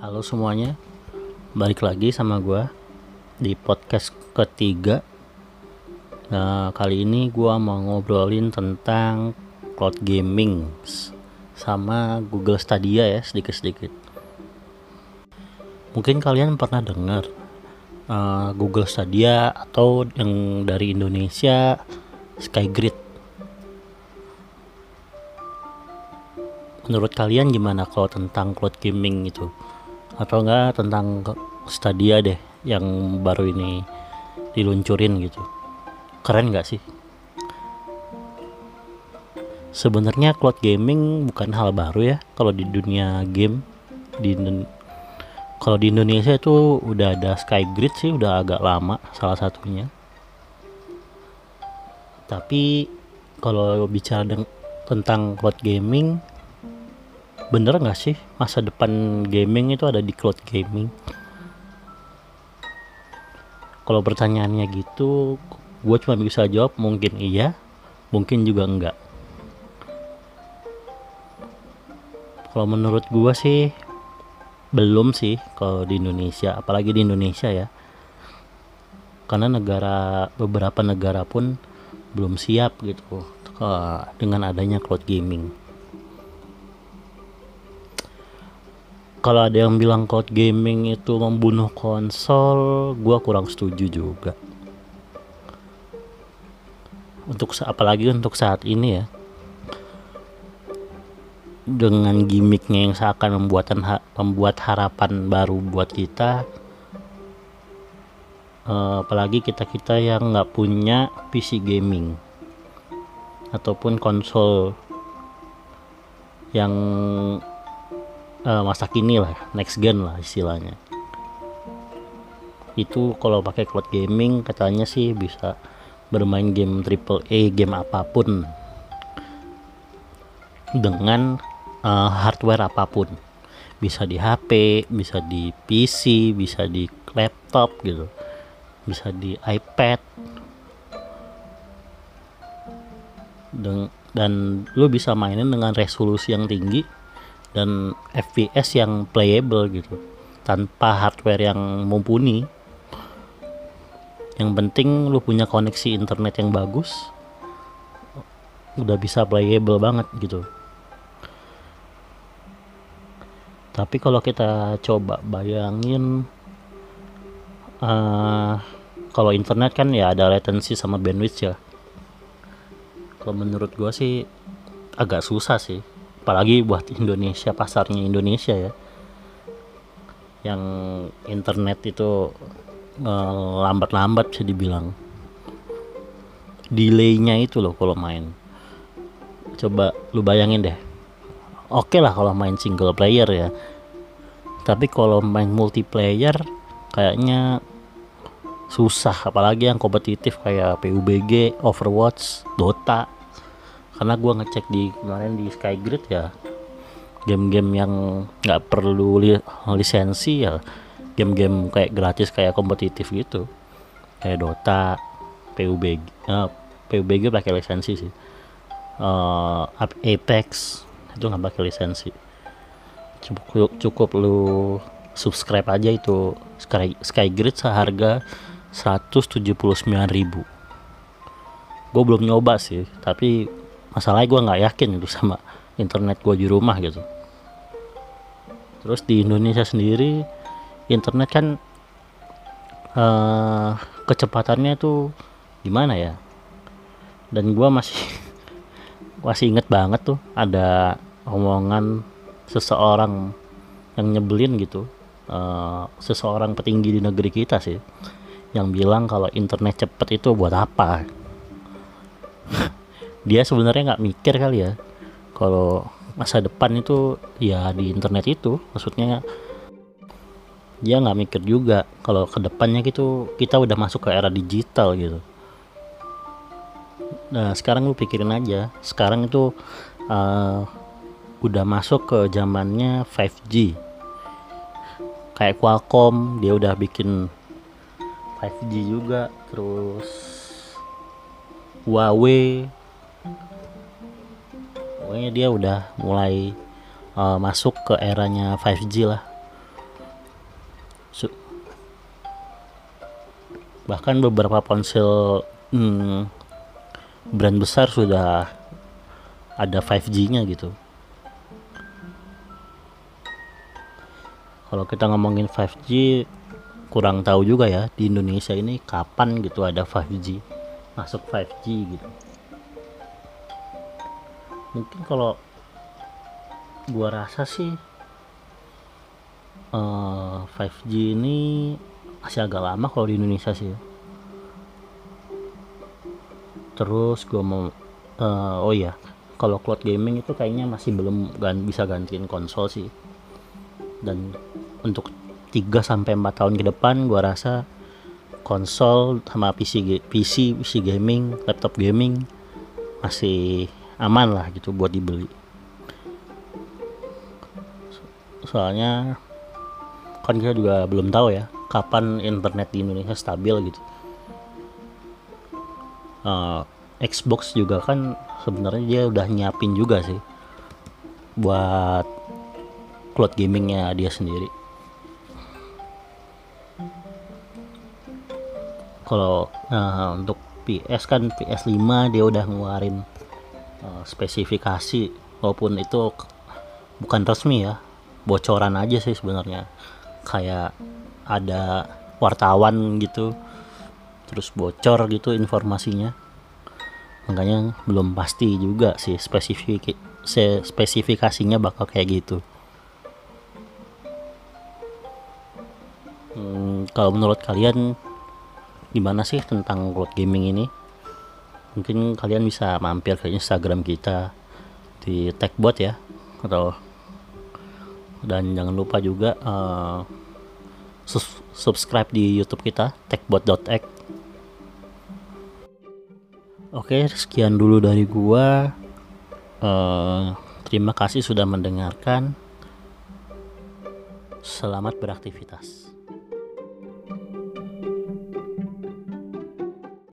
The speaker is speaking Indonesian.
Halo semuanya, balik lagi sama gue di podcast ketiga. Nah, kali ini gue mau ngobrolin tentang cloud gaming sama Google Stadia ya sedikit-sedikit. Mungkin kalian pernah dengar uh, Google Stadia atau yang dari Indonesia Skygrid. Menurut kalian gimana kalau tentang cloud gaming itu? Atau enggak tentang Stadia deh yang baru ini diluncurin gitu? Keren nggak sih? Sebenarnya cloud gaming bukan hal baru ya kalau di dunia game di kalau di Indonesia itu udah ada Skygrid sih udah agak lama salah satunya tapi kalau bicara tentang cloud gaming bener nggak sih masa depan gaming itu ada di cloud gaming? Kalau pertanyaannya gitu gue cuma bisa jawab mungkin iya mungkin juga enggak kalau menurut gue sih belum sih kalau di Indonesia apalagi di Indonesia ya. Karena negara beberapa negara pun belum siap gitu dengan adanya cloud gaming kalau ada yang bilang cloud gaming itu membunuh konsol gua kurang setuju juga. Untuk apalagi untuk saat ini ya. Dengan gimmicknya yang seakan membuatan membuat harapan baru buat kita uh, apalagi kita kita yang nggak punya PC gaming ataupun konsol yang uh, masa kini lah next gen lah istilahnya. Itu kalau pakai cloud gaming katanya sih bisa bermain game triple A game apa pun. Dengan uh, hardware apa pun. Bisa di HP bisa di PC bisa di laptop gitu. Bisa di iPad. Dan, dan lu bisa mainin dengan resolusi yang tinggi dan FPS yang playable gitu tanpa hardware yang mumpuni. Yang penting lu punya koneksi internet yang bagus udah bisa playable banget gitu. Tapi kalau kita coba bayangin uh, kalau internet kan ya ada latency sama bandwidth ya. Kalau menurut gua sih agak susah sih apalagi buat Indonesia pasarnya Indonesia ya. Yang internet itu lambat-lambat bisa dibilang. Delaynya itu loh kalau main. Coba lu bayangin deh. Oke okay lah kalau main single player ya. Tapi kalau main multiplayer kayaknya susah. Apalagi yang kompetitif kayak PUBG, Overwatch, Dota karena gue ngecek di kemarin di Skygrid ya game-game yang nggak perlu li lisensi ya. Game-game kayak gratis kayak kompetitif gitu. Kayak Dota PUBG uh, eh, PUBG pakai lisensi sih. Uh, Apex itu nggak pakai lisensi. Cukup cukup lu subscribe aja itu. Sky Skygrid seharga 179.000 gue belum nyoba sih tapi masalahnya gue nggak yakin itu sama internet gue di rumah gitu. Terus di Indonesia sendiri internet kan uh, kecepatannya tuh gimana ya? Dan gue masih masih inget banget tuh ada omongan seseorang yang nyebelin gitu uh, seseorang petinggi di negeri kita sih yang bilang kalau internet cepet itu buat apa dia sebenarnya nggak mikir kali ya kalau masa depan itu ya di internet itu maksudnya dia nggak mikir juga kalau ke depannya gitu kita udah masuk ke era digital gitu. Nah sekarang lu pikirin aja sekarang itu uh, udah masuk ke zamannya 5G kayak Qualcomm dia udah bikin 5G juga terus Huawei pokoknya dia udah mulai uh, masuk ke eranya 5G lah bahkan beberapa ponsel hmm, brand besar sudah ada 5G-nya gitu. Kalau kita ngomongin 5G kurang tahu juga ya di Indonesia ini kapan gitu ada 5G masuk 5G gitu. Mungkin kalau gua rasa sih eh, 5G ini masih agak lama kalau di Indonesia sih. Terus gua mau eh, oh iya, kalau cloud gaming itu kayaknya masih belum gan- bisa gantiin konsol sih. Dan untuk 3 sampai 4 tahun ke depan gua rasa konsol sama PC PC PC gaming, laptop gaming masih aman lah gitu buat dibeli. Soalnya kan kita juga belum tahu ya kapan internet di Indonesia stabil gitu. Eh, Xbox juga kan sebenarnya dia udah nyiapin juga sih buat cloud gamingnya dia sendiri. Kalau eh, untuk PS kan PS5 dia udah ngeluarin eh, spesifikasi walaupun itu bukan resmi ya bocoran aja sih sebenarnya. Kayak ada wartawan gitu terus bocor gitu informasinya. Makanya belum pasti juga sih spesifik spesifikasinya bakal kayak gitu. Hmm, kalau menurut kalian gimana sih tentang cloud gaming ini mungkin kalian bisa mampir ke Instagram kita di Techbot ya atau dan jangan lupa juga eh, sus- subscribe di YouTube kita techbot.x Oke sekian dulu dari gua. Eh, terima kasih sudah mendengarkan. Selamat beraktivitas